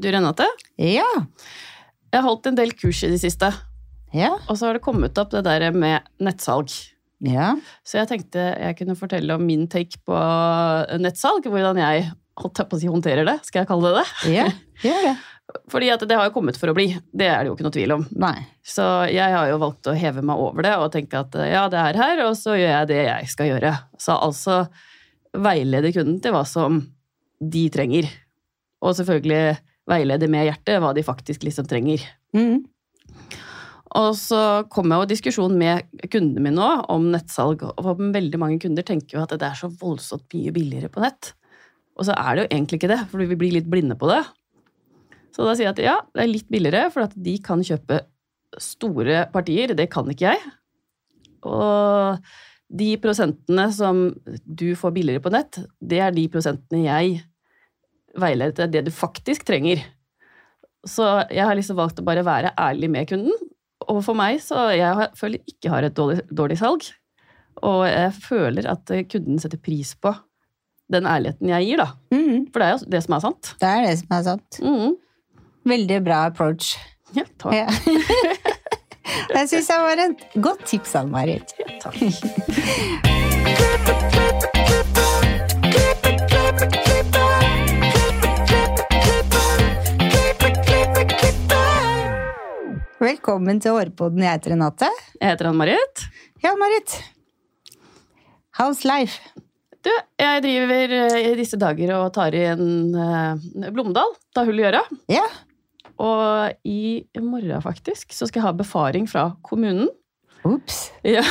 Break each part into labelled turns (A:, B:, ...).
A: Du, Renate,
B: Ja.
A: jeg har holdt en del kurs i det siste,
B: Ja.
A: og så har det kommet opp det der med nettsalg.
B: Ja.
A: Så jeg tenkte jeg kunne fortelle om min take på nettsalg, hvordan jeg holdt jeg på å si, håndterer det, skal jeg kalle det det.
B: Ja. Gjør det.
A: Fordi at det har jo kommet for å bli, det er det jo ikke noe tvil om.
B: Nei.
A: Så jeg har jo valgt å heve meg over det og tenke at ja, det er her, og så gjør jeg det jeg skal gjøre. Så altså veilede kunden til hva som de trenger. Og selvfølgelig veilede med hjertet hva de faktisk liksom trenger.
B: Mm.
A: Og så kom jeg jo i diskusjon med kundene mine nå om nettsalg, og veldig mange kunder tenker jo at det er så voldsomt mye billigere på nett. Og så er det jo egentlig ikke det, for vi blir litt blinde på det. Så da sier jeg at ja, det er litt billigere, for at de kan kjøpe store partier. Det kan ikke jeg. Og de prosentene som du får billigere på nett, det er de prosentene jeg veileder til det du faktisk trenger. Så jeg har liksom valgt å bare være ærlig med kunden. Og for meg så jeg føler føler ikke har et dårlig, dårlig salg. Og jeg føler at kunden setter pris på den ærligheten jeg gir, da.
B: Mm.
A: For det er jo det som er sant.
B: Det er det som er sant.
A: Mm.
B: Veldig bra approach.
A: Ja, takk.
B: Ja. Jeg syns det var et godt tips, Ann Marit.
A: takk.
B: Velkommen til Hårpodden. Jeg heter Renate.
A: Jeg heter Ann-Marit.
B: Ja, Marit. How's life?
A: Du, jeg driver eh, i disse dager og tar i en uh, Blomdal. Tar hull i øra.
B: Ja.
A: Og i morgen, faktisk, så skal jeg ha befaring fra kommunen.
B: Ops.
A: Ja.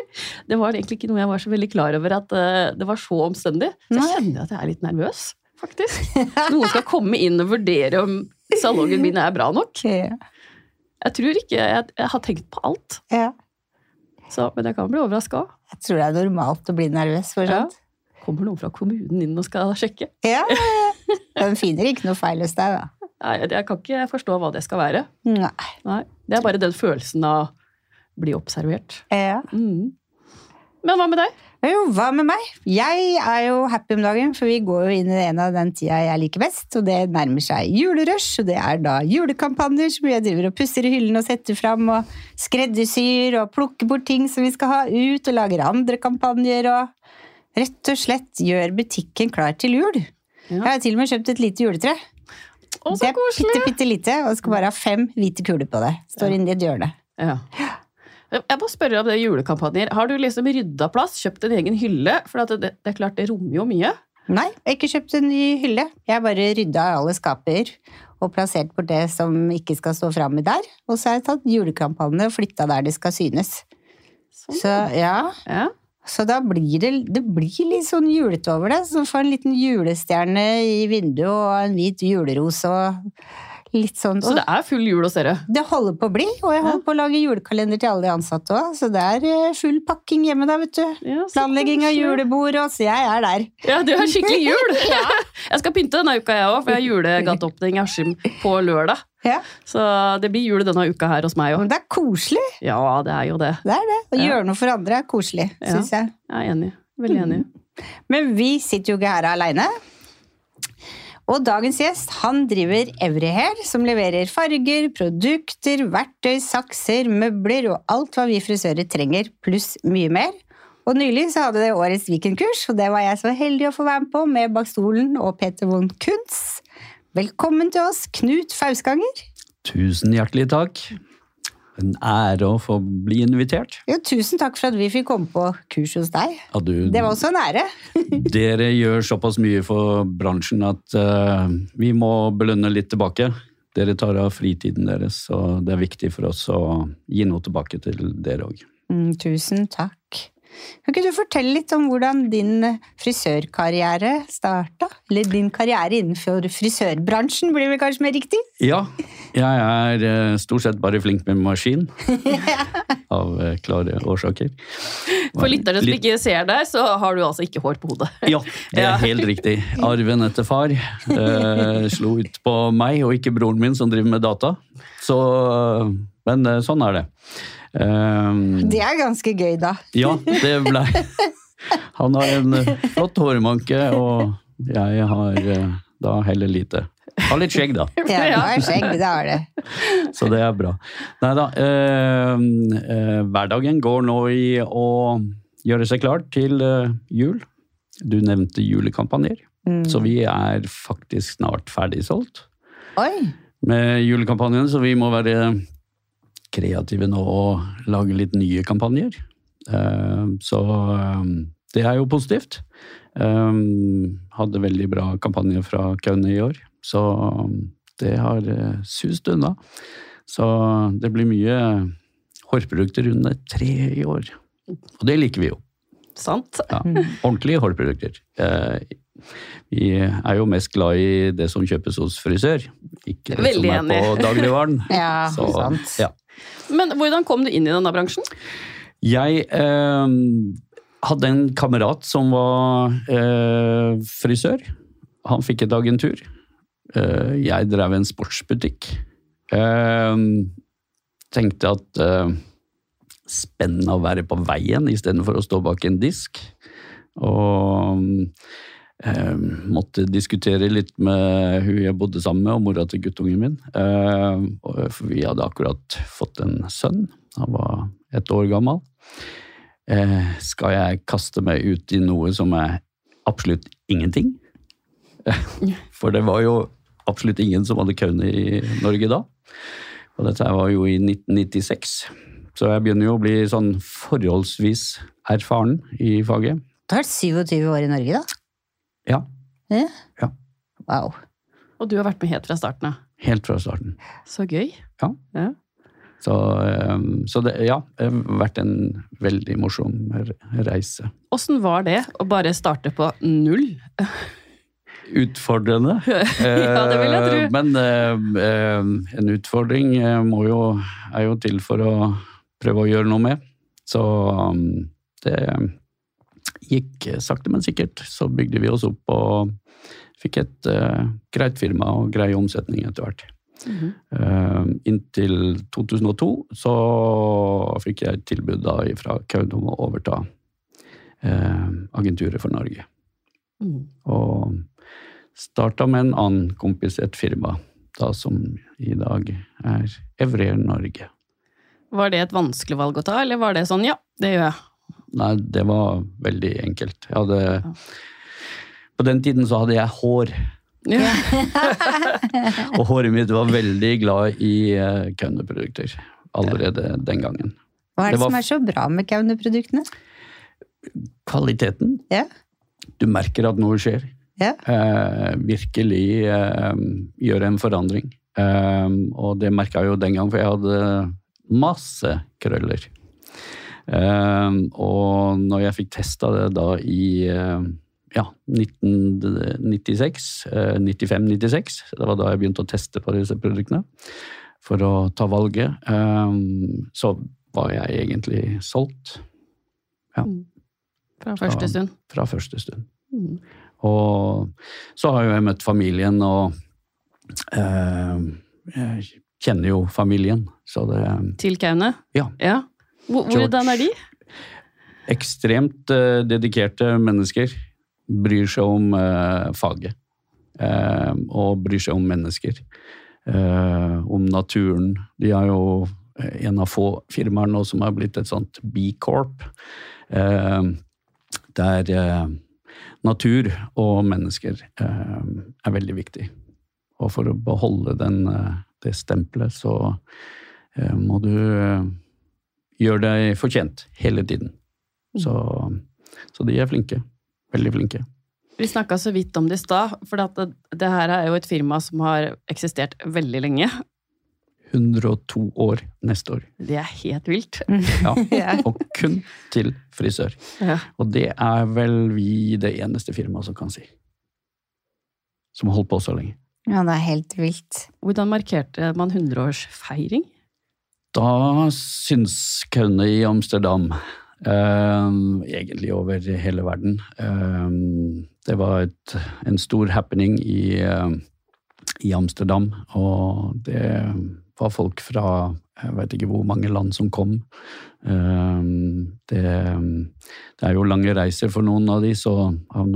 A: Det var egentlig ikke noe jeg var så veldig klar over at eh, det var så omstendig. Så jeg kjenner at jeg er litt nervøs, faktisk. Noen skal komme inn og vurdere om salongen min er bra nok. Jeg tror ikke jeg, jeg har tenkt på alt,
B: ja.
A: så, men jeg kan bli overraska òg.
B: Jeg tror det er normalt å bli nervøs for
A: Ja. Kommer noen fra kommunen inn og skal sjekke?
B: Ja. Den finner ikke noe feil hos deg, da.
A: Nei, jeg kan ikke forstå hva det skal være.
B: Nei.
A: Nei, Det er bare den følelsen av å bli observert.
B: Ja.
A: Mm. Men hva med deg?
B: Jo, hva med meg? Jeg er jo happy om dagen, for vi går jo inn i en av den tida jeg liker best, og det nærmer seg julerush, og det er da julekampanjer som jeg driver og pusser i hyllene og setter fram, og skreddersyr og plukker bort ting som vi skal ha ut, og lager andre kampanjer, og rett og slett gjør butikken klar til jul.
A: Ja.
B: Jeg har til og med kjøpt et lite juletre.
A: Å,
B: Det
A: så
B: er bitte,
A: koselig!
B: bitte lite, og skal bare ha fem hvite kuler på det. Står
A: Ja.
B: inni et hjørne.
A: Ja. Jeg må spørre om det julekampanjer. Har du liksom rydda plass, kjøpt en egen hylle? For det, det er klart, det rommer jo mye.
B: Nei, jeg har ikke kjøpt en ny hylle. Jeg har bare rydda alle skaper og plassert bort det som ikke skal stå framme der. Og så har jeg tatt julekampanjene og flytta der det skal synes.
A: Sånn.
B: Så ja,
A: Ja.
B: så da blir det, det blir litt sånn julete over det. Så får en liten julestjerne i vinduet og en hvit juleros og litt sånn.
A: Så det er full jul hos dere?
B: Det holder på å bli, og jeg holder på å lage julekalender til alle de ansatte òg. Så det er eh, full pakking hjemme da, vet du.
A: Ja,
B: Planlegging av julebord, og så jeg er der.
A: Ja, det er skikkelig jul! Jeg skal pynte denne uka, jeg òg, for jeg har julegateåpning i Askim på lørdag.
B: Ja,
A: Så det blir jul denne uka her hos meg òg.
B: Det er koselig.
A: Ja, det er jo det.
B: Det er det. Å
A: Ja.
B: gjøre noe for andre er koselig,
A: Ja.
B: syns jeg.
A: Jeg er enig. Veldig enig.
B: Men vi sitter jo ikke her aleine. Og dagens gjest han driver Everyhair, som leverer farger, produkter, verktøy, sakser, møbler og alt hva vi frisører trenger, pluss mye mer. Og nylig så hadde det årets weekendkurs, og det var jeg så heldig å få være med på med Bak stolen og Peter von Kunz. Velkommen til oss, Knut Fausganger.
C: Tusen hjertelig takk. En ære å få bli invitert.
B: Jo, tusen takk for at vi fikk komme på kurs hos deg.
C: Du,
B: Det var også en ære.
C: Dere gjør såpass mye for bransjen at uh, vi må belønne litt tilbake. Dere tar av fritiden deres, og det er viktig for oss å gi noe tilbake til dere òg.
B: Mm, tusen takk. Kan ikke du fortelle litt om hvordan din frisørkarriere starta? Eller din karriere innenfor frisørbransjen, blir vel kanskje mer riktig?
C: Ja, jeg er eh, stort sett bare flink med maskin. Av eh, klare årsaker.
A: For lytterne som ikke ser deg, så har du altså ikke hår på hodet.
C: Ja, det er helt riktig. Arven etter far eh, slo ut på meg, og ikke broren min som driver med data. Så, men eh, sånn er det. Eh,
B: Det er ganske gøy, da.
C: ja, det ble Han har en eh, flott hårmanke, og jeg har eh, da heller lite. Har litt skjegg, da.
B: Ja,
A: du
B: har skjegg, det har det.
C: Så det er bra. Nei da. Eh, eh, hverdagen går nå i å gjøre seg klar til eh, jul. Du nevnte julekampanjer.
B: Mm.
C: Så vi er faktisk snart ferdigsolgt med julekampanjen, så vi må være kreative nå og lage litt nye kampanjer. Eh, Så eh, det er jo positivt. Eh, Hadde veldig bra kampanje fra Kaune i år, så det har sust unna. Så det blir mye hårprodukter under tre i år. Og det liker vi jo.
A: Sant?
C: Ja, ordentlige hårprodukter. Eh, vi er jo mest glad i det som kjøpes hos frisør, ikke det
A: Veldig
C: som er på dagligvaren.
B: Ja,
C: Så,
B: sant.
C: ja.
A: Men hvordan kom du inn i denne bransjen?
C: Jeg eh, hadde en kamerat som var eh, frisør. Han fikk et agentur. Eh, jeg drev en sportsbutikk. Eh, tenkte at eh, spennende å være på veien istedenfor å stå bak en disk. Og eh, måtte diskutere litt med hun jeg bodde sammen med, og mora til guttungen min. Eh, for vi hadde akkurat fått en sønn. Han var et år gammel. Eh, skal jeg kaste meg ut i noe som er absolutt ingenting? For det var jo absolutt ingen som hadde kaune i Norge da. Og dette var jo i 1996. Så jeg begynner jo å bli sånn forholdsvis erfaren i faget.
B: Du har vært 27 år i Norge, da?
C: Ja,
B: Eh?
C: Ja.
B: Wow.
A: Og du har vært med helt fra starten av.
C: helt fra starten.
A: Så gøy.
C: Ja.
A: Ja.
C: Så, eh, så det, ja, det har vært en veldig morsom reise.
A: Åssen var det å bare starte på null?
C: Utfordrende.
A: ja, det vil jeg tro.
C: Eh, Men eh, eh, en utfordring må jo, er jo til for å prøve å gjøre noe med. Så um, det gikk sakte, men sikkert. Så bygde vi oss opp og fikk et uh, greit firma og grei omsetning etter hvert.
A: Mm
C: -hmm. uh, inntil 2002 så fikk jeg et tilbud da fra Kaun om å overta uh, agenturet for Norge.
A: Mm.
C: Og starta med en annen kompis et firma, da som i dag er Evrer Norge.
A: Var det et vanskelig valg å ta, eller var det sånn ja, det gjør jeg?
C: Nei, det var veldig enkelt. Jeg hadde På den tiden så hadde jeg hår,
A: Ja.
C: og håret mitt var veldig glad i uh, Kaune-produkter. Allerede den gangen.
B: Hva er det,
C: Det var-
B: som er så bra med Kaune-produktene?
C: Kvaliteten.
B: Ja.
C: Du merker at noe skjer.
B: Ja.
C: Uh, virkelig uh, gjør en forandring. Uh, og det merka jeg jo den gang, for jeg hadde masse krøller. Eh, og når jeg fikk testa det da i eh, ja, 1996, eh, 95-96, det var da jeg begynte å teste på disse produktene for å ta valget, eh, så var jeg egentlig solgt Ja.
A: Fra første stund.
C: fra første stund.
A: Mm.
C: Og så har jo jeg møtt familien, og eh, jeg kjenner jo familien. Så det
A: Til Kaune?
C: Ja.
A: ja. Hvor- Hvordan er de?
C: ekstremt uh, dedikerte mennesker. Bryr seg om uh, faget. Uh, og bryr seg om mennesker. Om naturen. De er jo en av få firmaer nå som har blitt et sånt B-corp. Der natur og mennesker er veldig viktig. Og for å beholde den, det stempelet, så må du gjøre deg fortjent hele tiden. Så, så de er flinke. Veldig flinke.
A: Vi snakka så vidt om det i stad, for at det, det her er jo et firma som har eksistert veldig lenge.
C: 102 år neste år.
A: Det er helt vilt.
C: Ja.
B: Ja.
C: Og kun til frisør.
A: Ja.
C: Og det er vel vi det eneste firmaet som kan si. Som har holdt på så lenge.
B: Ja, det er helt vilt.
A: Hvordan markerte man 100-årsfeiring?
C: Da syns Kaune i Amsterdam, eh, egentlig over hele verden eh, Det var et, en stor happening i, eh, i Amsterdam, og det var folk fra jeg vet ikke hvor mange land som kom. Eh, det, det er jo lange reiser for noen av de, så av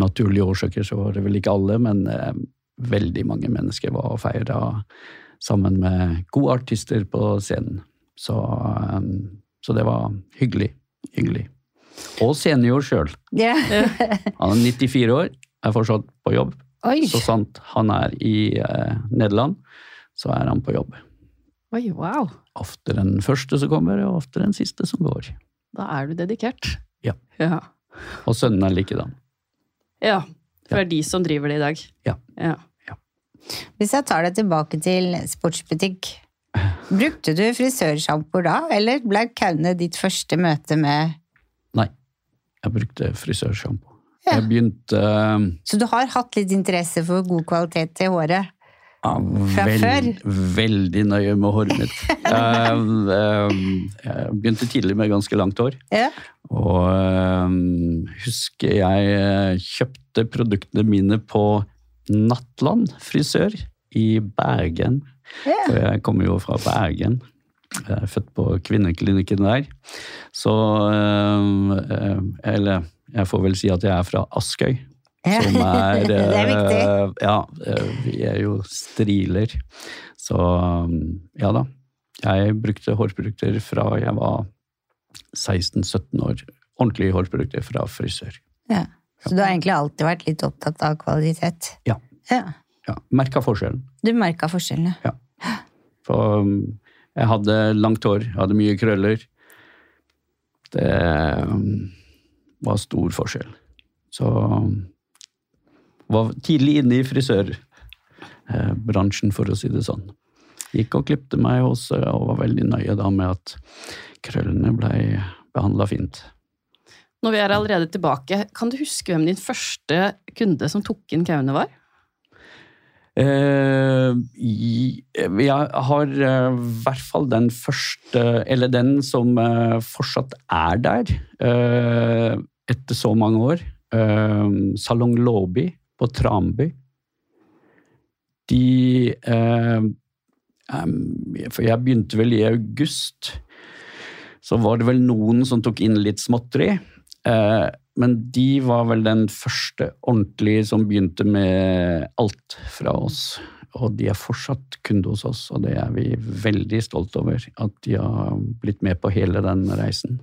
C: naturlige årsaker så var det vel ikke alle, men eh, veldig mange mennesker var og feira sammen med gode artister på scenen. Så, um, så det var hyggelig. Hyggelig. Og senior sjøl.
B: Yeah.
C: Han er 94 år, er fortsatt på jobb.
B: Oi.
C: Så sant han er i eh, Nederland, så er han på jobb.
A: Oi, wow.
C: Ofte den første som kommer, og ofte den siste som går.
A: Da er du dedikert.
C: Ja.
A: Ja.
C: Og sønnen er likedan.
A: ja. For det er de som driver det i dag.
C: Ja.
A: ja.
B: Hvis jeg tar deg tilbake til sportsbutikk, brukte du frisørsjampo da, eller ble Kaune ditt første møte med
C: Nei, jeg brukte frisørsjampo.
B: Ja.
C: Jeg begynte uh,
B: Så du har hatt litt interesse for god kvalitet i håret?
C: Ja,
B: Fra
C: veld-
B: før?
C: Veldig nøye med håret mitt. jeg, eh, jeg begynte tidlig med ganske langt hår.
B: Ja.
C: Og uh, husker jeg eh, kjøpte produktene mine på Nattland frisør i Bergen.
B: Yeah.
C: For jeg kommer jo fra Bergen. Jeg er født på kvinneklinikken der. Så eh, eh, Eller jeg får vel si at jeg er fra Askøy.
B: Ja.
C: Som er
B: Det er viktig.
C: eh, Ja, vi er jo striler. Så ja da. Jeg brukte hårprodukter fra jeg var 16-17 år. Ordentlige hårprodukter fra frisør.
B: Ja. Så du har egentlig alltid vært litt opptatt av kvalitet?
C: Ja.
B: ja.
C: Ja Merka forskjellen.
B: Du merka forskjellene?
C: For um, jeg hadde langt hår, jeg hadde mye krøller. Det um, var stor forskjell. Så um, var tidlig inne i frisørbransjen, for å si det sånn. Gikk og klipte meg hos og var veldig nøye da med at krøllene blei behandla fint.
A: Når vi er allerede tilbake, kan du huske hvem din første kunde som tok inn Kaune var?
C: Eh, jeg har eh, i hvert fall den første, eller den som eh, fortsatt er der eh, etter så mange år. Eh, Salong Låby på Tramby. De eh, For jeg begynte vel i august. Så var det vel noen som tok inn litt småtteri. Men de var vel den første ordentlige som begynte med alt fra oss. Og de er fortsatt kunde hos oss, og det er vi veldig stolt over. At de har blitt med på hele den reisen.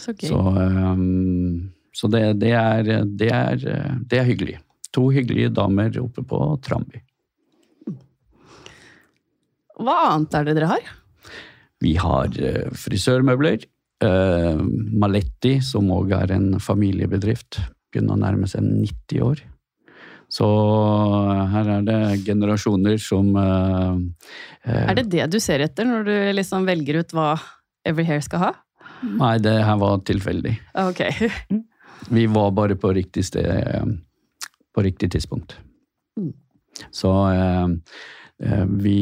A: Så gøy.
C: Så, um, så det, det, er, det, er, det er hyggelig. To hyggelige damer oppe på Tramby.
A: Hva annet er det dere har?
C: Vi har eh, frisørmøbler. Eh, Maletti, som òg er en familiebedrift, begynner å nærme seg 90 år. Så her er det generasjoner som eh, eh,
A: Er det det du ser etter når du liksom velger ut hva Every Hair skal ha?
C: Nei, det her var tilfeldig.
A: Ok.
C: Vi var bare på riktig sted eh, på riktig tidspunkt.
A: Mm.
C: Så eh, eh, vi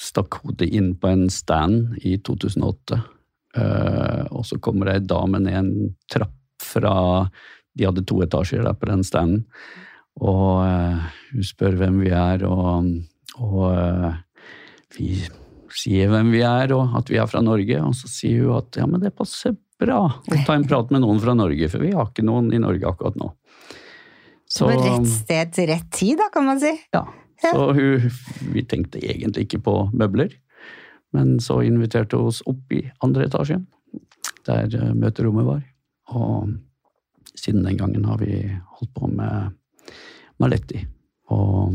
C: stakk hodet inn på en stand i 2008. Eh, og så kommer ei dame ned en trapp fra De hadde to etasjer der på den standen. Og eh, hun spør hvem vi er, og, og eh, vi sier hvem vi er, og at vi er fra Norge. Og så sier hun at ja, men det passer bra å ta en prat med noen fra Norge, for vi har ikke noen i Norge akkurat nå.
B: Så på rett sted til rett tid, da, kan man si.
C: ja, så hun, vi tenkte egentlig ikke på møbler. Men så inviterte hun oss opp i andre etasje, der eh, møterommet var. Og siden den gangen har vi holdt på med Maletti. Og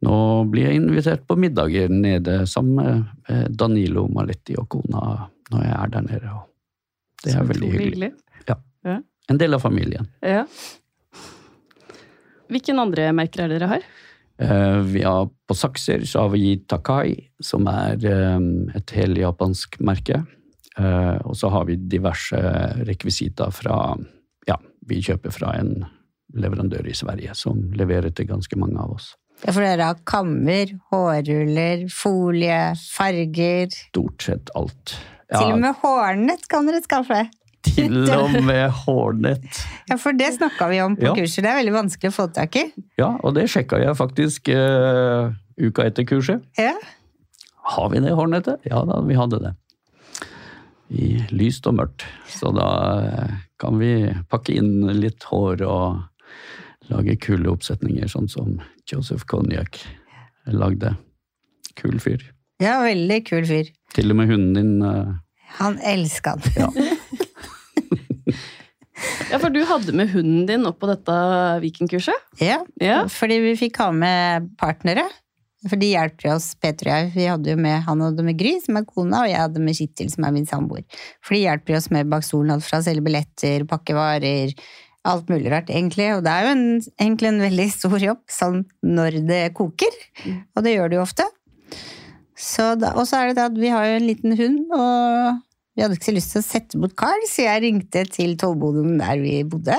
C: nå blir jeg invitert på middager nede sammen med Danilo Maletti og kona når jeg er der nede. Og det er veldig hyggelig. Ja, En del av familien.
A: Ja. Hvilken andre merker er dere har?
C: Eh, Vi har på sakser så har vi Takai, som er eh, et heljapansk merke. Eh, Og så har vi diverse rekvisita fra Ja, vi kjøper fra en leverandør i Sverige som leverer til ganske mange av oss.
B: Ja, for dere har kammer, hårruller, folie, farger
C: Stort sett alt.
B: Til og med hårnett kan dere skaffe.
C: Til og med hårnett.
B: Ja, For det snakka vi om på
C: Ja.
B: kurset. Det er veldig vanskelig å få tak i.
C: Ja, og det sjekka jeg faktisk uh, uka etter kurset.
B: Ja.
C: Har vi det hårnettet? Ja da, vi hadde det. I lyst og mørkt. Så da eh, kan vi pakke inn litt hår og Lage kule oppsetninger, sånn som Joseph Konjak lagde. Kul fyr.
B: Ja, veldig kul fyr.
C: Til og med hunden din uh...
B: Han elska han.
C: Ja.
A: Ja, for du hadde med hunden din opp på dette vikingkurset?
B: Ja,
A: Ja.
B: fordi vi fikk ha med partnere. For de jo oss, Peter og jeg. Vi hadde jo med, han hadde med Gry, som er kona, og jeg hadde med Kittil, som er min samboer. For de hjelper oss med bak stolen, alt fra å selge billetter, pakke varer, alt mulig rart, egentlig. Og det er jo en, egentlig en veldig stor jobb, sånn når det koker. Og det gjør det jo ofte. Så da, og så er det det at vi har jo en liten hund, og vi hadde ikke så lyst til å sette bort Carl, så jeg ringte til tollboden der vi bodde.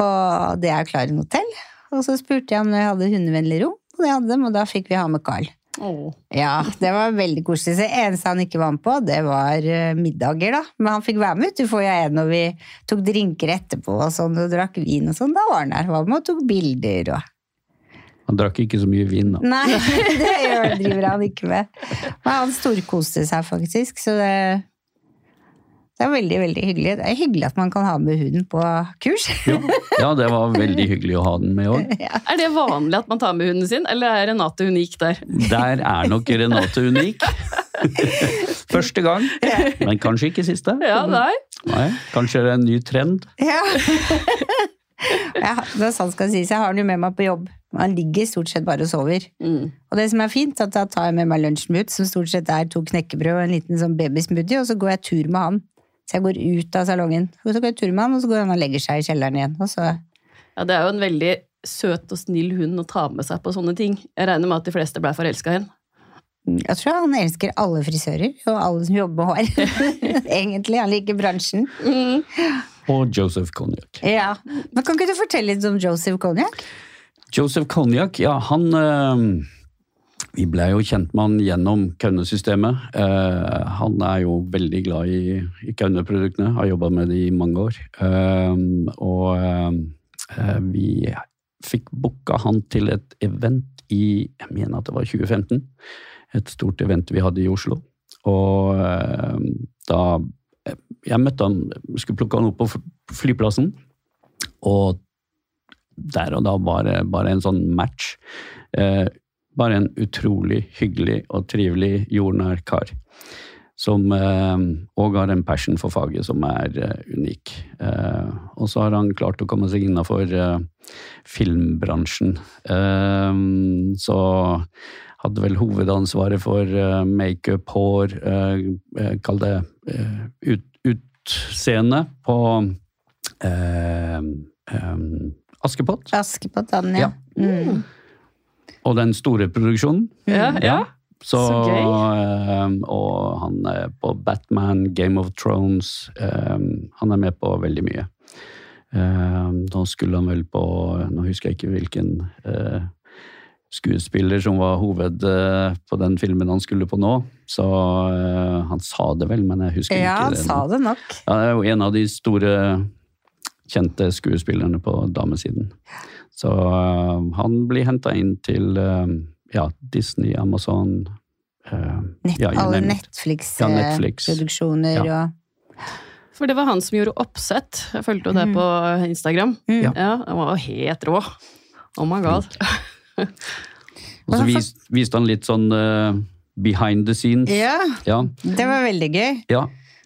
B: Og det er Klaren hotell. Og så spurte jeg om jeg hadde hundevennlig rom, og det hadde dem, og da fikk vi ha med Carl.
A: Oh.
B: Ja, det var veldig koselig. Så det eneste han ikke var med på, det var eh, middager, da. Men han fikk være med, ut, du, jo jeg når vi tok drinker etterpå og sånn, og drakk vin og sånn, da var han der. Var med og tok bilder og
C: Han drakk ikke så mye vin, da.
B: Nei, det driver han ikke med. Men han storkoste seg faktisk, så det, det er veldig, veldig hyggelig. Det er hyggelig at man kan ha med hunden på kurs.
C: Ja, ja det var veldig hyggelig å ha den med òg.
A: Er det vanlig at man tar med hunden sin, eller er Renate unik der?
C: Der er nok Renate unik. Første gang, men kanskje ikke siste.
A: Ja, nei.
C: Nei, kanskje det er en ny trend.
B: Ja. ja, det er sant skal sies. Jeg har den jo med meg på jobb. Han ligger stort sett bare og sover.
A: Mm.
B: Og det som er fint, at da tar jeg med meg lunsjen ut, som stort sett er to knekkebrød og en liten sånn babysmoothie, og så går jeg tur med han. Så jeg går ut av salongen, og så går jeg tur med han, og så går han og legger seg i kjelleren igjen. Og så
A: Ja, det er jo en veldig søt og snill hund å ta med seg på sånne ting. Jeg regner med at de fleste ble forelska i henne.
B: Jeg tror han elsker alle frisører, og alle som jobber med hår. Egentlig, han liker bransjen.
C: Og Joseph Konjak.
B: Ja. Men kan ikke du fortelle litt om Joseph Konjak?
C: Joseph Konjak, ja, han eh, Vi ble jo kjent med han gjennom Kaune-systemet. Eh, han er jo veldig glad i, i Kaune-produktene, har jobba med det i mange år. Eh, og eh, vi fikk booka han til et event i jeg mener at det var 2015. Et stort event vi hadde i Oslo. Og eh, da Jeg møtte han, skulle plukke han opp på flyplassen. Og der og da var det bare en sånn match. Eh, bare en utrolig hyggelig og trivelig, jordnær kar. Som òg har en passion for faget som er eh, unik. Eh, og så har han klart å komme seg innafor eh, filmbransjen. Eh, så hadde vel hovedansvaret for eh, makeup, hår, eh, eh, kall det eh, ut, utseende på eh, eh, Askepott.
B: Askepott, han, ja.
C: Ja.
B: Mm.
C: Og den store produksjonen.
A: Ja, ja.
C: Så,
A: Så gøy.
C: eh, og han er på Batman, Game of Thrones. eh, han er med på veldig mye. da nå skulle han vel på Nå husker jeg ikke hvilken eh, skuespiller som var hoved eh, på den filmen han skulle på nå. Så eh, han sa det vel, men jeg husker
B: Ja,
C: ikke
B: han sa det nok.
C: Ja, det er jo en av de store kjente skuespillerne på damesiden. Så øh, han blir henta inn til øh, ja, Disney, Amazon øh,
B: Nett,
C: ja,
B: alle
C: Netflix.
B: Netflix-produksjoner
C: Ja.
B: og
A: For det var han som gjorde oppsett. Jeg fulgte jo det på Instagram.
B: Mm.
C: Ja.
A: Ja, Han var jo helt rå. Oh my god.
C: Og så vis, viste han litt sånn uh, behind the scenes.
B: Ja,
C: Ja,
B: det var veldig gøy.
C: ja.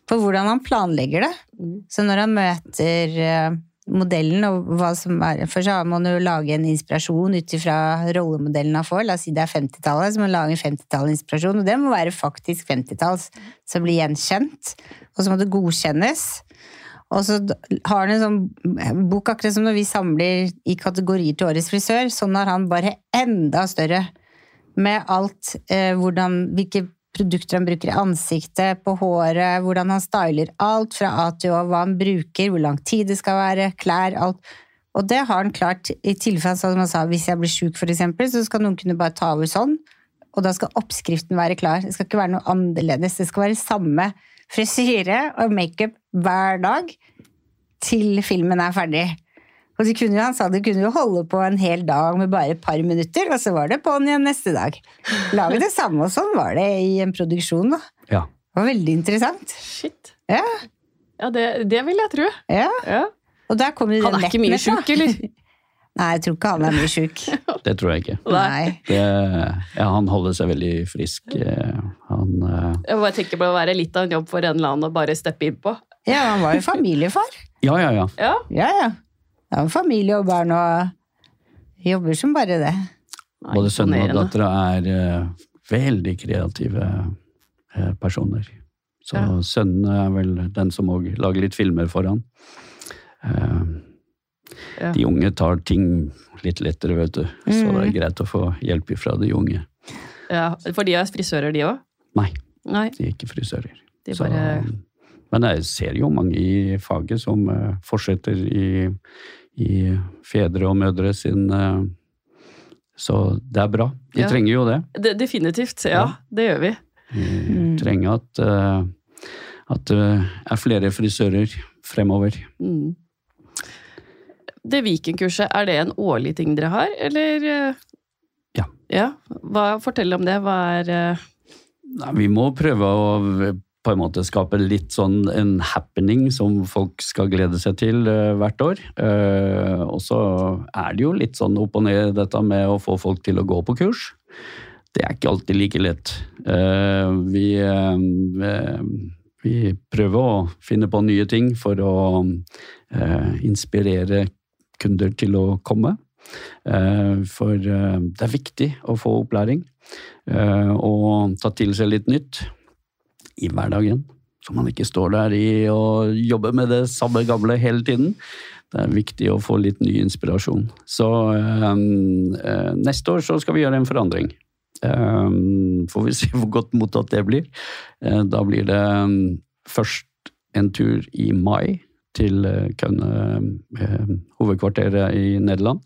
B: For hvordan han planlegger det.
A: Mm.
B: Så når han møter eh, modellen, og hva som er For så har man jo lage en inspirasjon ut ifra rollemodellen han får. La oss si det er 50-tallet, så må man lage en 50-tallsinspirasjon. Og det må være faktisk 50-talls, som blir gjenkjent. Og så må det godkjennes. Og så har han en sånn bok, akkurat som når vi samler i kategorier til Årets frisør, sånn har han bare enda større. Med alt, eh, hvordan, hvilke produkter han bruker i ansiktet, på håret, hvordan han styler alt fra A til Å, hva han bruker, hvor lang tid det skal være, klær, alt. Og det har han klart i tilfelle, som han sa, hvis jeg blir sjuk eksempel, så skal noen kunne bare ta over sånn, og da skal oppskriften være klar. Det skal ikke være noe annerledes. Det skal være samme frisyre og makeup hver dag til filmen er ferdig. Og de kunne, jo- han sa de kunne jo holde på en hel dag med bare et par minutter, og så var det på'n igjen neste dag. Lage det samme, og sånn var det i en produksjon. da.
C: ja.
B: Det var veldig interessant.
A: Shit.
B: Ja,
A: Ja, det, det vil jeg tro.
B: ja.
A: Ja.
B: Og der kommer det
A: Han er ikke mye sjuk, eller?
B: Nei, jeg tror ikke han er mye sjuk.
C: Det tror jeg ikke.
B: Nei.
C: Det, ja, han holder seg veldig frisk. eh, Han eh,
A: Jeg bare tenker på å være litt av en jobb for en eller annen å bare steppe inn på.
B: Ja, han var jo familiefar.
C: Ja, ja, ja.
A: Ja,
B: Ja, har familie og barn og jobber som bare det.
C: Både sønnen og dattera er uh, veldig kreative uh, personer. Så
A: Ja.
C: sønnen er vel den som òg lager litt filmer for han. Uh,
A: Ja.
C: De unge tar ting litt lettere, vet du. Så det
A: Mm.
C: er greit å få hjelp ifra de unge.
A: Ja, For de er frisører, de òg?
C: Nei,
A: Nei,
C: de er ikke frisører.
A: de
C: Så- men jeg ser jo mange i faget som fortsetter i, i fedre og mødre sin eh, Så det er bra. Vi
A: Ja.
C: trenger jo det.
A: De- Definitivt. Ja,
C: Ja.
A: det gjør vi.
C: Vi
B: Mm.
C: trenger at, eh, at det er flere frisører fremover.
A: Mm. Det Viken-kurset, er det en årlig ting dere har, eller? eh?
C: Ja.
A: ja. Hva, fortell om det. Hva er eh,
C: Nei, Vi må prøve å på en måte skape litt sånn en happening som folk skal glede seg til uh, hvert år. Uh, og så er det jo litt sånn opp og ned dette med å få folk til å gå på kurs. Det er ikke alltid like lett. Uh, vi, vi prøver å finne på nye ting for å inspirere kunder til å komme. For det er viktig å få opplæring og ta til seg litt nytt i hverdagen. Så man ikke står der i og jobber med det samme gamle hele tiden. Det er viktig å få litt ny inspirasjon. Så um, uh, neste år så skal vi gjøre en forandring. Um, får vi se hvor godt mottatt det blir. Uh, da blir det um, først en tur i mai til uh, Kønne, hovedkvarteret i Nederland.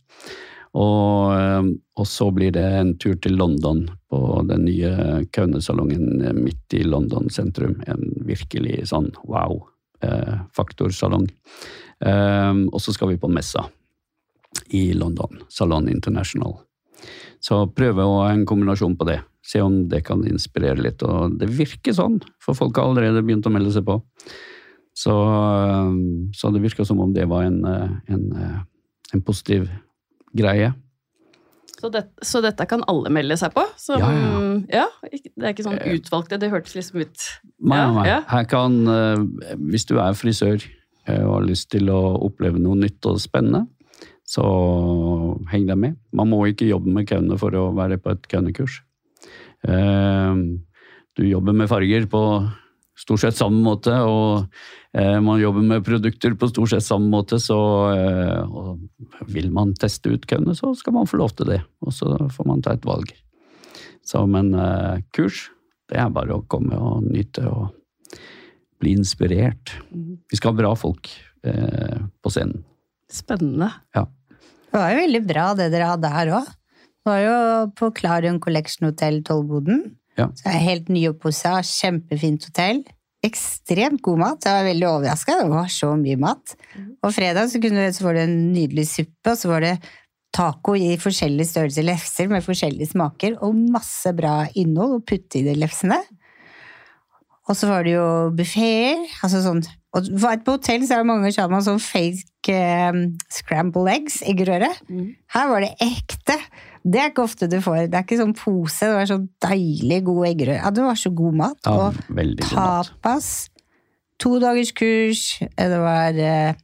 C: Og, eh, og så blir det en tur til London på den nye Kaunesalongen midt i London sentrum. En virkelig sånn wow-faktorsalong. og så skal vi på messa i London, Salon International. Så prøve å ha en kombinasjon på det. Se om det kan inspirere litt. Og det virker sånn, for folk har allerede begynt å melde seg på. Så, eh, så det virka som om det var en, eh, en, eh, en positiv greie.
A: så, det, så dette kan alle melde seg på? Som,
C: Ja, ja.
A: ja, Det er ikke sånn utvalgte, det hørtes liksom ut
C: Nei, nei,
A: ja.
C: Her kan, eh, hvis du er frisør eh, og har lyst til å oppleve noe nytt og spennende, så heng deg med. Man må ikke jobbe med køene for å være på et kønekurs. Eh, Du jobber med farger på stort sett samme måte, og eh, man jobber med produkter på stort sett samme måte, så eh, og vil man teste ut køene, så skal man få lov til det. Og så får man ta et valg. Så, men eh, kurs, det er bare å komme og nyte og bli inspirert. Vi skal ha bra folk eh, på scenen.
A: spennende.
C: Ja.
B: Det var jo veldig bra det dere hadde her òg. Det var jo på Clarion Collection Hotel Tollboden.
C: Ja.
B: Så er helt nyoppussa, kjempefint hotell. Ekstremt god mat. Jeg var veldig overraska. Det var så mye mat. Og fredag så, kunne, så var det en nydelig suppe, og så var det taco i forskjellige størrelser lefser med forskjellige smaker, og masse bra innhold å putte i de lefsene. Og så var det jo buffeer. Altså sånn, og på hotell så er det mange har sånn fake um, scramble eggs, eggerøre.
A: Mm.
B: Her var det ekte. Det er ikke ofte du får. Det er ikke sånn pose. Det var så deilig god eggerøre. Ja, det var så god mat.
C: Ja,
B: og tapas. To dagers kurs. Det var eh,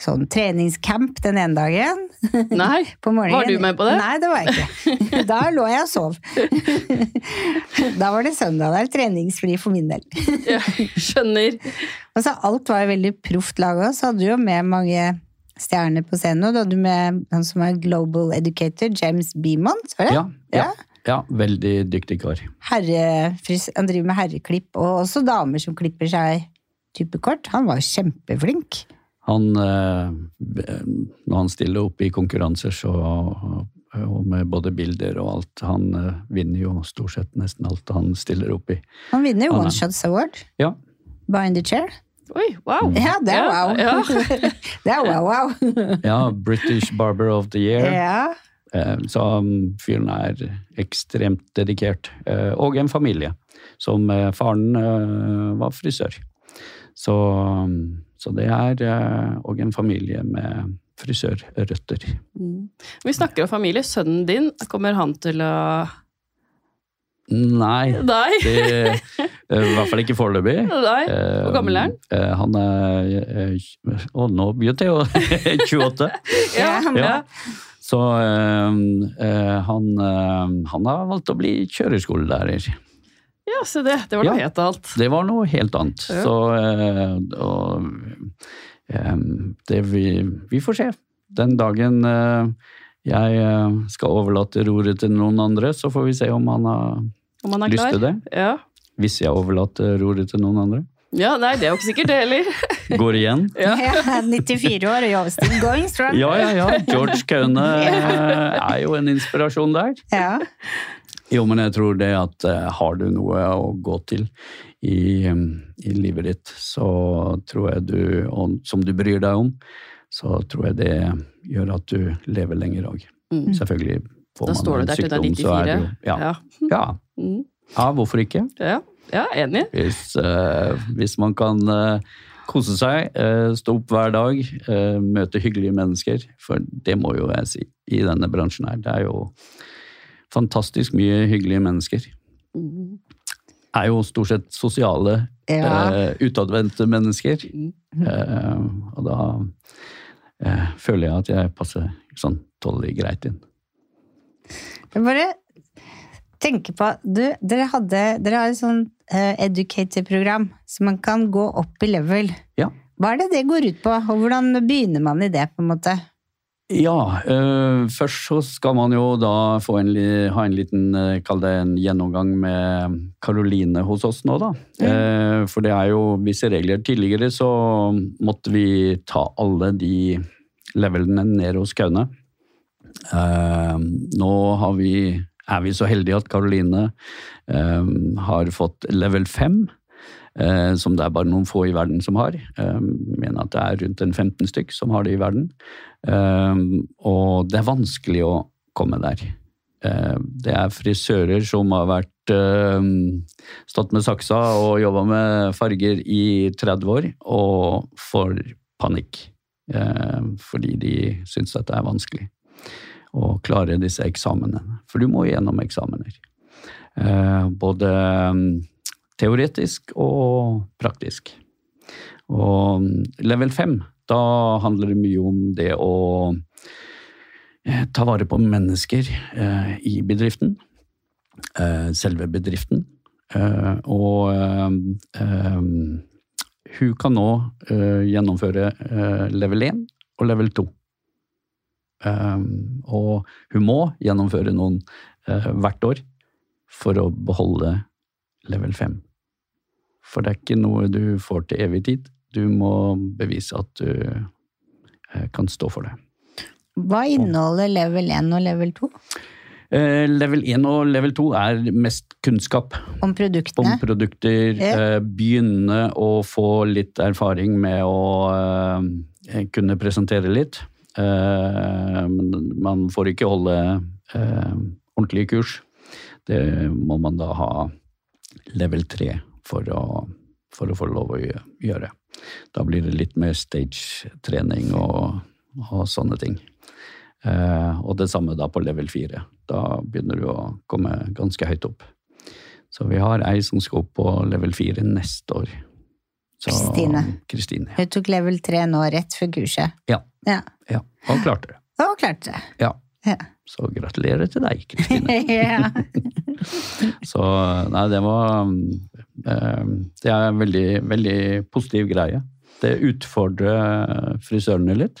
B: sånn treningscamp den ene dagen.
A: Nei,
B: På.
A: Var du med på det?
B: Nei, det var jeg ikke. Da lå jeg og sov. Da var det søndag. Det er treningsfri for min del.
A: jeg skjønner.
B: Altså, alt var jo veldig proft laga. Så hadde du jo med mange stjerner på scenen. Og du hadde med han som er global educator, James Beamont. Var det?
C: Ja, ja, ja, veldig dyktig kar.
B: Han driver med herreklipp, og også damer som klipper seg type kort. Han var kjempeflink.
C: Han, eh, når han stiller opp i konkurranser, så og med både bilder og alt. Han eh, vinner jo stort sett nesten alt han stiller opp i.
B: Han vinner jo One Shots Award.
C: Ja,
B: Behind the chair.
A: Oi, wow.
B: Ja, det er wow.
A: Ja.
B: det er wow, wow.
C: ja British Barber of the Year.
B: ja.
C: Eh, Så um, fyren er ekstremt dedikert. Eh, Og en familie, som eh, faren var frisør. Så, um, så det er og en familie med frisørrøtter.
A: Mm. Vi snakker om familie. Sønnen din, kommer han til å
C: Nei,
A: Nei?
C: det, eh, i hvert fall ikke foreløpig.
A: Hvor gammel er han?
C: Eh, Han er eh, Å, nå begynte jeg jo 28.
B: Ja,
C: Ja. Så eh, eh, han, eh, han har valgt å bli kjøreskolelærer.
A: Ja, se det. Det var noe
C: Ja.
A: helt annet.
C: Det var noe helt annet.
A: Ja.
C: Så eh, og, eh, det vi, vi får se. Den dagen eh, jeg eh, skal overlate roret til noen andre, så får vi se om han har
A: Om man er
C: lyst
A: klar.
C: til det.
A: Ja.
C: Hvis jeg overlater roret til noen andre.
A: ja, nei, det er jo ikke sikkert det heller.
C: Går igjen.
A: Ja.
B: Ja, 94 år og you're still going strong.
C: Ja, ja, ja. George Kaune er jo en inspirasjon der.
B: Ja.
C: Jo, men jeg tror det at eh, har du noe å gå til i, i livet ditt, så tror jeg du, og som du bryr deg om, så tror jeg det gjør at du lever lenger òg.
A: Mm.
C: Selvfølgelig får
A: Da
C: man en sykdom, så er det jo ja.
A: Ja.
C: Ja.
A: Mm.
C: ja, hvorfor ikke?
A: Ja. ja, enig.
C: Hvis, uh, hvis man kan uh, kose seg, uh, stå opp hver dag, møte hyggelige mennesker, for det må jo jeg si i denne bransjen her. Det er jo fantastisk mye hyggelige mennesker.
A: Mm.
C: Er jo stort sett sosiale,
B: Ja.
C: utadvendte mennesker.
A: Mm.
C: Og da føler jeg at jeg passer sånn tålelig greit inn.
B: Jeg bare tenker på du, Dere, hadde, dere har et sånn uh, educator-program, så man kan gå opp i level.
C: Ja.
B: Hva er det det går ut på, og hvordan begynner man i det? på en måte?
C: Ja, øh, først så skal man jo da få en, ha en liten, øh, kall det en gjennomgang med Karoline hos oss nå da. Eh, for det er jo visse regler. Tidligere så måtte vi ta alle de levelene ned hos Kaune. Eh, nå har vi, er vi så heldige at Karoline eh, har fått level 5. Eh, som det er bare noen få i verden som har. Jeg mener at det er rundt en 15 stykk som har det i verden. Eh, og det er vanskelig å komme der. Eh, det er frisører som har vært eh, stått med saksa og jobba med farger i 30 år, og får panikk. Eh, fordi de syns at det er vanskelig å klare disse eksamenene. For du må gjennom eksamener. Eh, både mm, teoretisk og praktisk. Og mm, level 5, da handler det mye om det å eh, ta vare på mennesker eh, i bedriften. Selve bedriften. Og eh, hun kan nå gjennomføre level 1 og level 2. Eh, og hun må gjennomføre noen eh, hvert år for å beholde level 5. For det er ikke noe du får til evig tid. Du må bevise at du eh, kan stå for det.
B: Hva inneholder level 1 og level 2
C: Eh, Level 1 og level 2 er mest kunnskap
B: om
C: om produkter.
B: Ja.
C: Begynne å få litt erfaring med å kunne presentere litt. Eh, man får ikke holde eh, ordentlige kurs. Det må man da ha level 3 for å, for å få lov å gjøre. Da blir det litt mer stage-trening og, og sånne ting. Eh, og det samme da på level 4. Da begynner du å komme ganske høyt opp. Så vi har ei som skal opp på level 4 neste år.
B: Kristine.
C: Kristine,
B: Hun tok level 3 nå, rett før kurset.
C: ja.
B: Ja.
C: ja. Og klarte det.
B: Og klarte det.
C: Ja.
B: Ja.
C: Så gratulerer til deg, Kristine.
B: ja.
C: Så nei, det var eh, Det er en veldig, veldig positiv greie. Det utfordrer frisørene litt.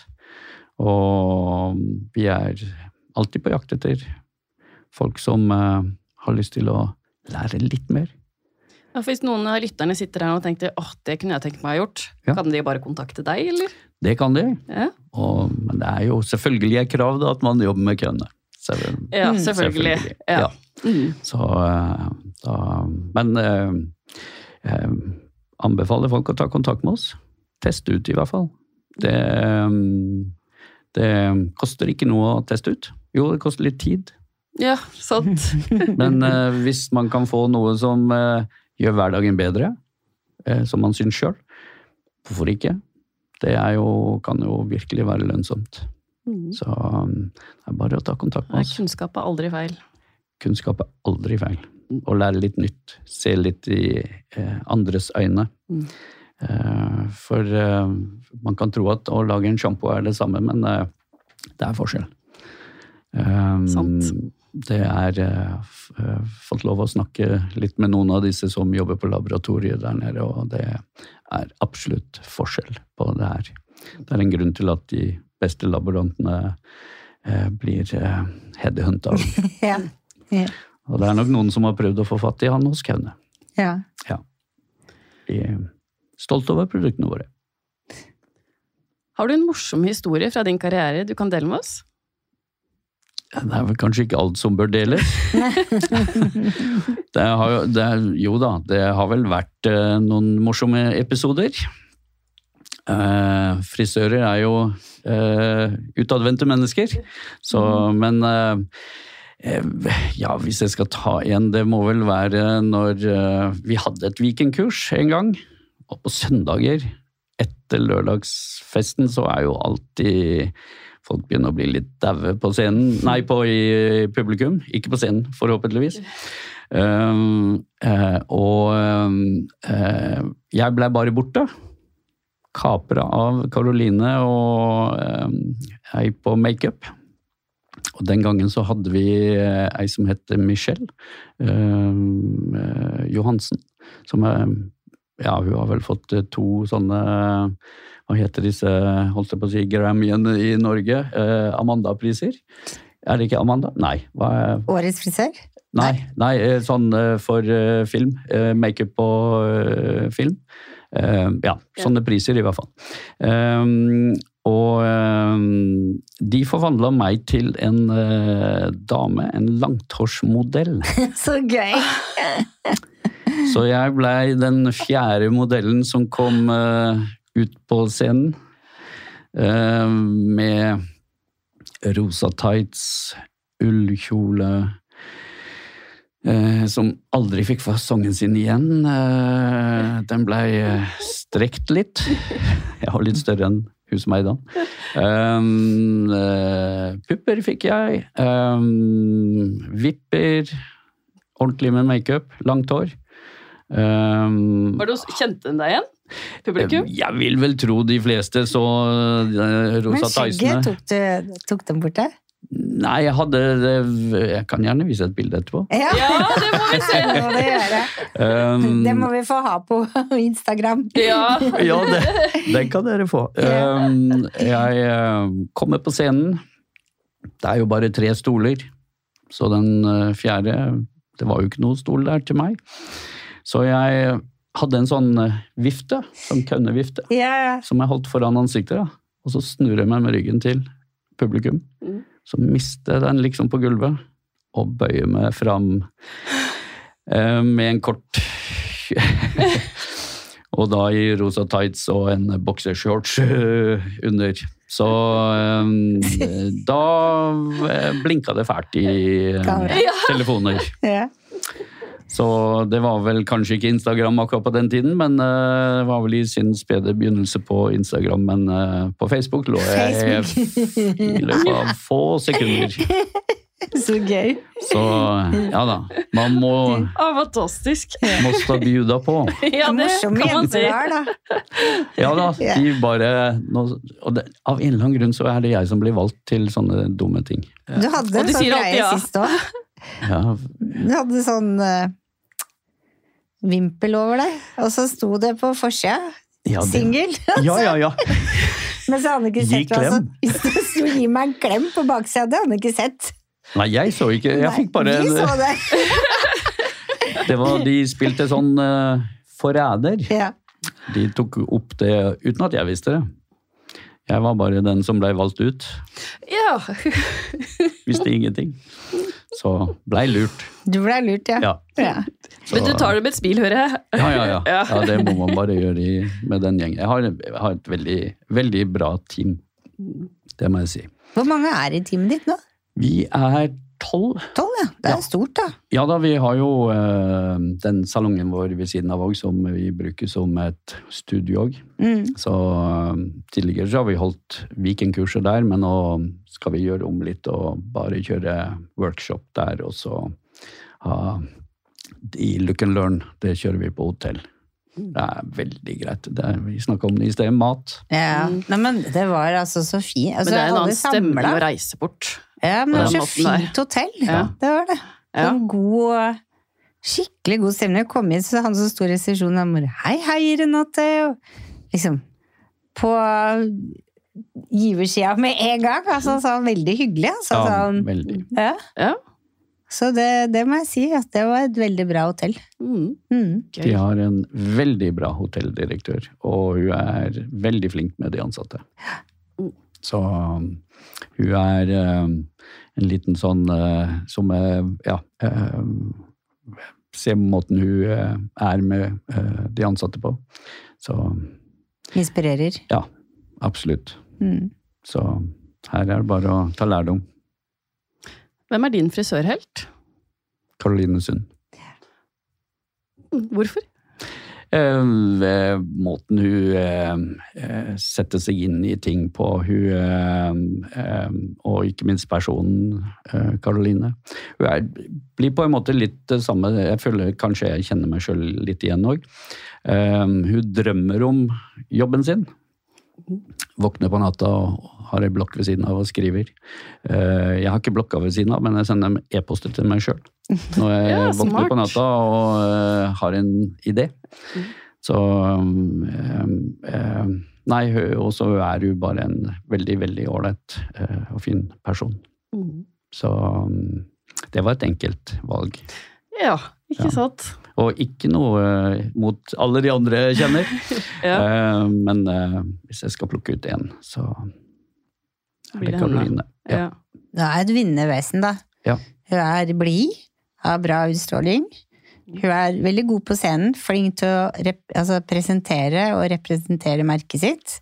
C: Og vi er alltid på jakt etter folk som eh, har lyst til å lære litt mer.
A: Ja, hvis noen av lytterne sitter her og tenker åh, det kunne jeg tenkt meg å ha gjort,
C: Ja.
A: kan de bare kontakte deg, eller?
C: Det kan de.
A: Ja,
C: Og, men det er jo selvfølgelig et krav da, at man jobber med køene. Selv-
A: ja
B: Mm,
A: selvfølgelig.
C: selvfølgelig.
A: Ja.
C: Ja.
A: Mm.
C: Så eh, da Men eh, eh, anbefaler folk å ta kontakt med oss. Teste ut, i hvert fall. Det, det koster ikke noe å teste ut. Jo, det koster litt tid.
A: ja, sant.
C: Men eh, hvis man kan få noe som eh, gjør hverdagen bedre, eh, som man syns sjøl, hvorfor ikke? Det er jo, kan jo virkelig være lønnsomt.
A: Mm.
C: Så um, det er bare å ta kontakt med
A: Nei,
C: oss.
A: Kunnskap er aldri feil.
C: Kunnskap er aldri feil. Å lære litt nytt. Se litt i eh, andres øyne.
A: Mm.
C: Eh, for man kan tro at å lage en sjampo er det samme, men det er forskjell. Um,
A: Sant.
C: Det er jeg f- eh, fått lov å snakke litt med noen av disse som jobber på laboratoriet der nede, og det er absolutt forskjell på det her. Det er en grunn til at de beste laborantene eh, blir eh, headhunta.
B: Ja. Ja.
C: Og det er nok noen som har prøvd å få fatt i han hos Kaune.
B: ja.
C: Vi er stolt over produktene våre.
A: Har du en morsom historie fra din karriere du kan dele med oss?
C: Det er vel kanskje ikke alt som bør deles. det har jo, det jo da, det har vel vært eh, noen morsomme episoder. Eh, frisører er jo eh, utadvendte mennesker, så Men eh, eh, ja, hvis jeg skal ta en, det må vel være når eh, vi hadde et weekendkurs en gang. Og på søndager etter lørdagsfesten så er jo alltid folk begynner å bli litt daue på scenen. Nei, på i publikum. Ikke på scenen, forhåpentligvis. Um, uh, og eh, jeg blei bare borte. Kapra av Karoline og um, ei på makeup. Og den gangen så hadde vi ei som het Michelle um, Johansen. Som er Ja, hun har vel fått to sånne Hva heter disse, holdt jeg på å si, Grammyene i Norge? Eh, Amanda-priser. Er det ikke Amanda? Nei. Er
B: Årets frisør?
C: Nei, nei eh, sånn eh, for eh, film. Makeup på eh, film. Ja, sånne priser i hvert fall. Um, og um, de forvandla meg til en dame, en langtårsmodell.
B: Så gøy!
C: Så jeg blei den fjerde modellen som kom ut på scenen. eh, med rosa tights, ullkjole eh, Som aldri fikk fasongen sin igjen. Eh, den blei strekt litt. Jeg har litt større enn Husmeidan. Pupper fikk jeg. Vipper. Ordentlig med makeup. Langt hår.
A: Var det, kjente hun deg igjen? Publikum?
C: jeg vil vel tro de fleste så uh,
B: Men
C: rosa
B: skjegget,
C: tightsene.
B: tok, du, tok den bort det?
C: Nei, jeg hadde det Jeg kan gjerne vise et bilde etterpå.
B: Ja,
A: Ja, det må vi se!
B: det må det.
C: Um,
B: Det må vi få ha på Instagram.
A: Ja.
C: ja, det, den kan dere få.
B: Ja.
C: Um, jeg uh, kommer på scenen. Det er jo bare tre stoler, så den fjerde Det var jo ikke noen stol der til meg. Så jeg hadde en sånn uh, vifte, sånn kønnevifte,
B: Ja, ja.
C: som jeg holdt foran ansiktet. Da. Og så snur jeg meg med ryggen til publikum.
A: Mm.
C: Så mister jeg den liksom på gulvet, og bøyer meg fram eh, med en kort Og da i rosa tights og en boksershorts eh, under. Så eh, da eh, blinka det fælt i eh, telefoner.
B: ja.
C: Så det var vel kanskje ikke Instagram akkurat på den tiden, men eh, det var vel i sin spede begynnelse på Instagram. Men eh, på Facebook lå jeg
B: Facebook.
C: i løpet av få sekunder.
B: Så gøy.
C: Så ja da. Man må,
A: Å, fantastisk!
C: Må stå bjuda på.
A: Ja, det kan man
B: jenter
A: si.
B: da.
C: Ja da. De bare nå, og det, Av en eller annen grunn så er det jeg som blir valgt til sånne dumme ting.
B: Du hadde en sånn greie
A: ja.
B: sist òg.
C: Ja,
B: Du hadde sånn uh, vimpel over deg, og så sto det på forsida
C: ja, det,
B: singel.
C: ja, ja, ja.
B: Men så hadde han ikke
C: Gi
B: klem. Altså, Det sto 'gi meg en klem' på baksida, det hadde han ikke sett.
C: Nei, jeg så ikke. Jeg fikk bare
B: Vi så det.
C: det var, De spilte sånn uh, forræder.
B: Ja.
C: De tok opp det uten at jeg visste det. Jeg var bare den som blei valgt ut.
A: Ja.
C: Visste ingenting. Så blei lurt.
B: Du blei lurt, ja.
C: Ja.
B: ja.
C: Så,
A: Men du tar det med et smil, hører jeg.
C: ja, ja, ja.
A: Ja.
C: det må man bare gjøre i, med den gjengen. Jeg har, jeg har et veldig, veldig bra team. Det må jeg si.
B: Hvor mange er i teamet ditt nå?
C: Vi er tolv.
B: Tolv, ja. Det er
C: Ja.
B: stort, da.
C: Ja da, vi har jo uh, den salongen vår ved siden av òg, som vi bruker som et studio òg.
B: Mm.
C: Så uh, tidligere så har vi holdt Viken-kurset der, men nå skal vi gjøre om litt og bare kjøre workshop der, og så ha i Look and Learn, det kjører vi på hotell. Det er veldig greit. Det er, vi snakka om det i sted, mat.
B: Ja. Nei, men det var altså så fint. Altså,
A: Men det er en annen
B: stemme
A: å reise bort.
B: Ja, men det var så fint hotell.
A: Ja.
B: Det var det.
A: Ja.
B: Sånn god Skikkelig god stemning. Jeg kom inn, så han som sto i resepsjonen, han bare 'Hei, hei, Renate!' Og liksom På giversida med en gang. Altså, så veldig hyggelig. Altså,
C: Ja,
B: sånn,
C: veldig.
B: ja.
A: Ja.
B: Så det, det må jeg si, at det var et veldig bra hotell.
A: Mm.
B: Mm.
C: De har en veldig bra hotelldirektør, og hun er veldig flink med de ansatte. Så hun er um, en liten sånn uh, som er Ja. Se måten hun uh, er med uh, de ansatte på. Så
B: Inspirerer.
C: ja, absolutt.
B: Mm.
C: Så her er det bare å ta lærdom.
A: Hvem er din frisørhelt?
C: Karoline Sund.
A: Hvorfor?
C: Eh, ved måten hun eh, eh, setter seg inn i ting på, hun og ikke minst personen Karoline. Hun er, blir på en måte litt det samme, jeg føler kanskje jeg kjenner meg sjøl litt igjen òg. hun drømmer om jobben sin. Våkner på natta og har ei blokk ved siden av og skriver. Eh, jeg har ikke blokka ved siden av, men jeg sender e-poster til meg sjøl. Når jeg
A: Ja,
C: våkner på natta og eh, har en idé. Så um, um, Nei, og så er du bare en veldig, veldig ålreit eh, og fin person.
A: Mm.
C: Så um, det var et enkelt valg.
A: Ja, ikke
C: Ja. Og ikke noe eh, mot alle de andre jeg kjenner.
A: Ja.
C: Eh, men eh, hvis jeg skal plukke ut én, så er det. Karoline. Ja.
A: Ja.
B: Det er et vinnende vesen, da.
C: Ja.
B: Hun er blid, har bra utstråling. Hun er veldig god på scenen, flink til å rep altså presentere og representere merket sitt.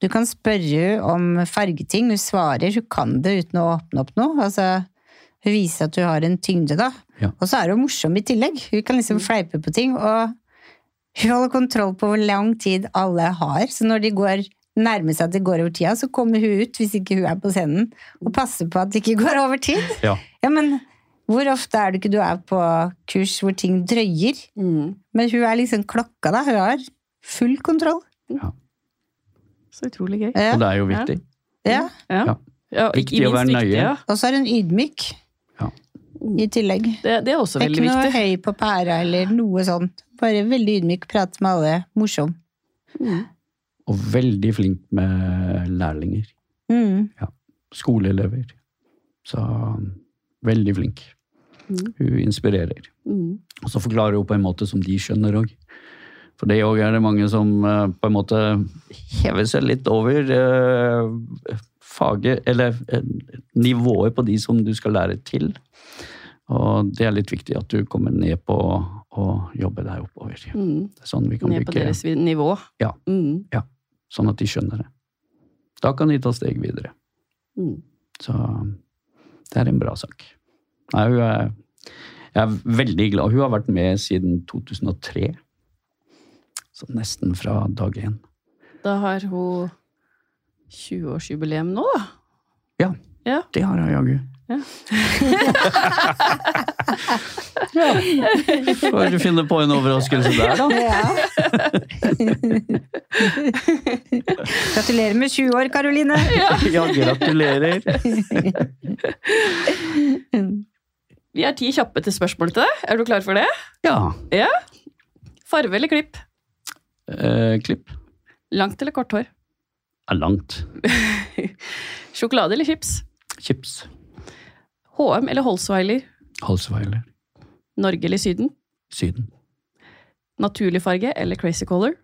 B: Du kan spørre henne om fargeting, hun svarer, hun kan det uten å åpne opp noe. Altså, hun viser at hun har en tyngde, da.
C: Ja.
B: Og så er hun morsom i tillegg. Hun kan liksom fleipe på ting, og hun holder kontroll på hvor lang tid alle har. Så når de går nærmer seg at det går over tida, så kommer hun ut hvis ikke hun er på scenen, og passer på at det ikke går over tid.
C: Ja.
B: Ja, men hvor ofte er det ikke du er på kurs hvor ting drøyer?
A: Mm.
B: Men hun er liksom klokka, da. Hun har full kontroll.
A: Så utrolig gøy.
B: Ja.
C: Og det er jo viktig.
B: ja.
A: Ja.
C: Ja.
A: Ja,
C: Viktig
A: ikke
C: å være nøye.
A: ja.
B: Og så er hun ydmyk
C: Ja.
B: I tillegg.
A: Det, det er også
B: Det er ikke noe
A: viktig.
B: høy på pæra eller noe sånt. Bare veldig ydmyk, prate med alle, morsom.
A: Mm.
C: Og veldig flink med lærlinger.
B: Mm.
C: Skoleelever. Så veldig flink.
A: Mm.
C: Hun inspirerer.
A: Mm.
C: Og så forklarer hun på en måte som de skjønner òg. For det òg er det mange som eh, på en måte hever seg litt over eh, faget, eller eh, nivået på de som du skal lære til. Og det er litt viktig at du kommer ned på å jobbe deg oppover.
A: Mm.
C: Det er sånn vi kan
A: Ned på deres nivå.
C: Ja.
A: Mm.
C: sånn at de skjønner det. Da kan de ta steg videre.
A: Mm.
C: Så det er en bra sak. Nei, hun er, jeg er veldig glad. Hun har vært med siden 2003. Så nesten fra dag én.
A: Da har hun 20-årsjubileum nå, da.
C: Ja,
A: Ja.
C: det har jeg jaggu.
A: Ja.
C: Får du finne på en overraskelse der, da.
B: Ja. Gratulerer med 20 år, Karoline!
C: Ja, gratulerer.
A: Vi har ti kjappe til spørsmål til deg. Er du klar for det?
C: Ja.
A: Ja. Farve eller klipp?
C: Eh, klipp.
A: Langt eller kort hår?
C: Er langt.
A: Sjokolade eller chips?
C: Chips.
A: HM eller Holsweiler?
C: Holsweiler.
A: Norge eller Syden?
C: Syden.
A: Naturlig farge eller crazy color?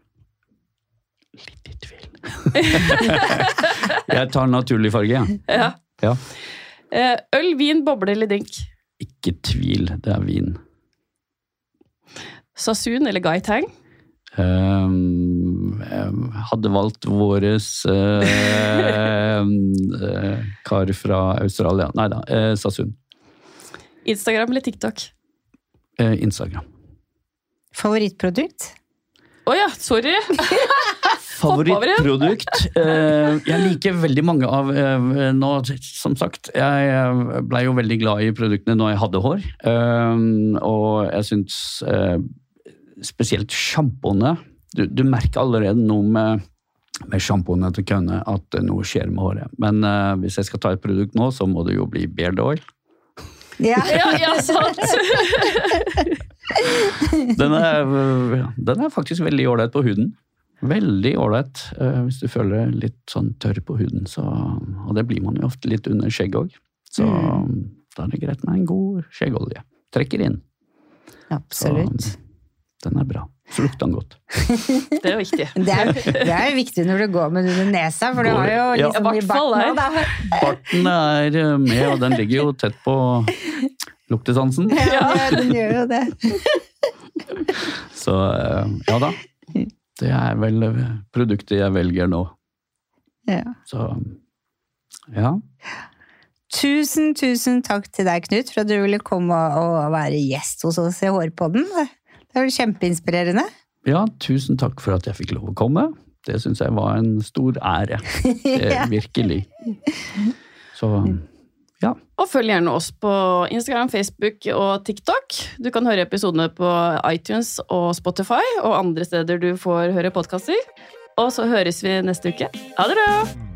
C: Litt i tvil. jeg tar naturlig farge, jeg.
A: Ja.
C: Ja.
A: ja. Øl, vin, boble eller drink?
C: Ikke tvil, det er vin.
A: Sasun eller Guy Tang?
C: Um, um, hadde valgt våres um, uh, kar fra Australia. Nei da, uh, Sassoon.
A: Instagram eller TikTok?
C: Eh, Instagram.
B: Favorittprodukt?
A: Å ja, sorry!
C: Favorittprodukt? Eh, jeg liker veldig mange av eh, nå, Som sagt, jeg blei ble jo veldig glad i produktene når jeg hadde hår. Eh, og jeg syns eh, spesielt sjampoene du, du merker allerede noe med med sjampoene til køene at noe skjer med håret. Men uh, hvis jeg skal ta et produkt nå, så må det jo bli beard oil.
B: Ja.
A: Ja, ja, sant!
C: Den er, den er faktisk veldig ålreit på huden. Veldig ålreit uh, hvis du føler deg litt sånn tørr på huden. Så, og det blir man jo ofte litt under skjegg òg. Så da er det greit med en god skjeggolje. Trekker inn.
B: Absolutt.
C: Så, den er bra. Lukter han godt.
A: Det er viktig.
B: Det er, det er jo viktig når du går med den under nesa, for du har jo
C: ja.
B: liksom
A: I
B: barten da.
C: Barten er øh, med, og den ligger jo tett på luktesansen.
B: Ja, den gjør jo det.
C: Så øh, ja da. Det er vel produktet jeg velger nå.
B: Ja.
C: Så ja.
B: Tusen, tusen takk til deg, Knut, for at du ville komme og være gjest hos oss i Hårpodden. Det var kjempeinspirerende.
C: Ja, tusen takk for at jeg fikk lov å komme. Det syns jeg var en stor ære. Det,
B: Ja.
C: virkelig. Så ja.
A: Og følg gjerne oss på Instagram, Facebook og TikTok. Du kan høre episodene på iTunes og Spotify og andre steder du får høre podkaster. Og så høres vi neste uke. Ha det bra!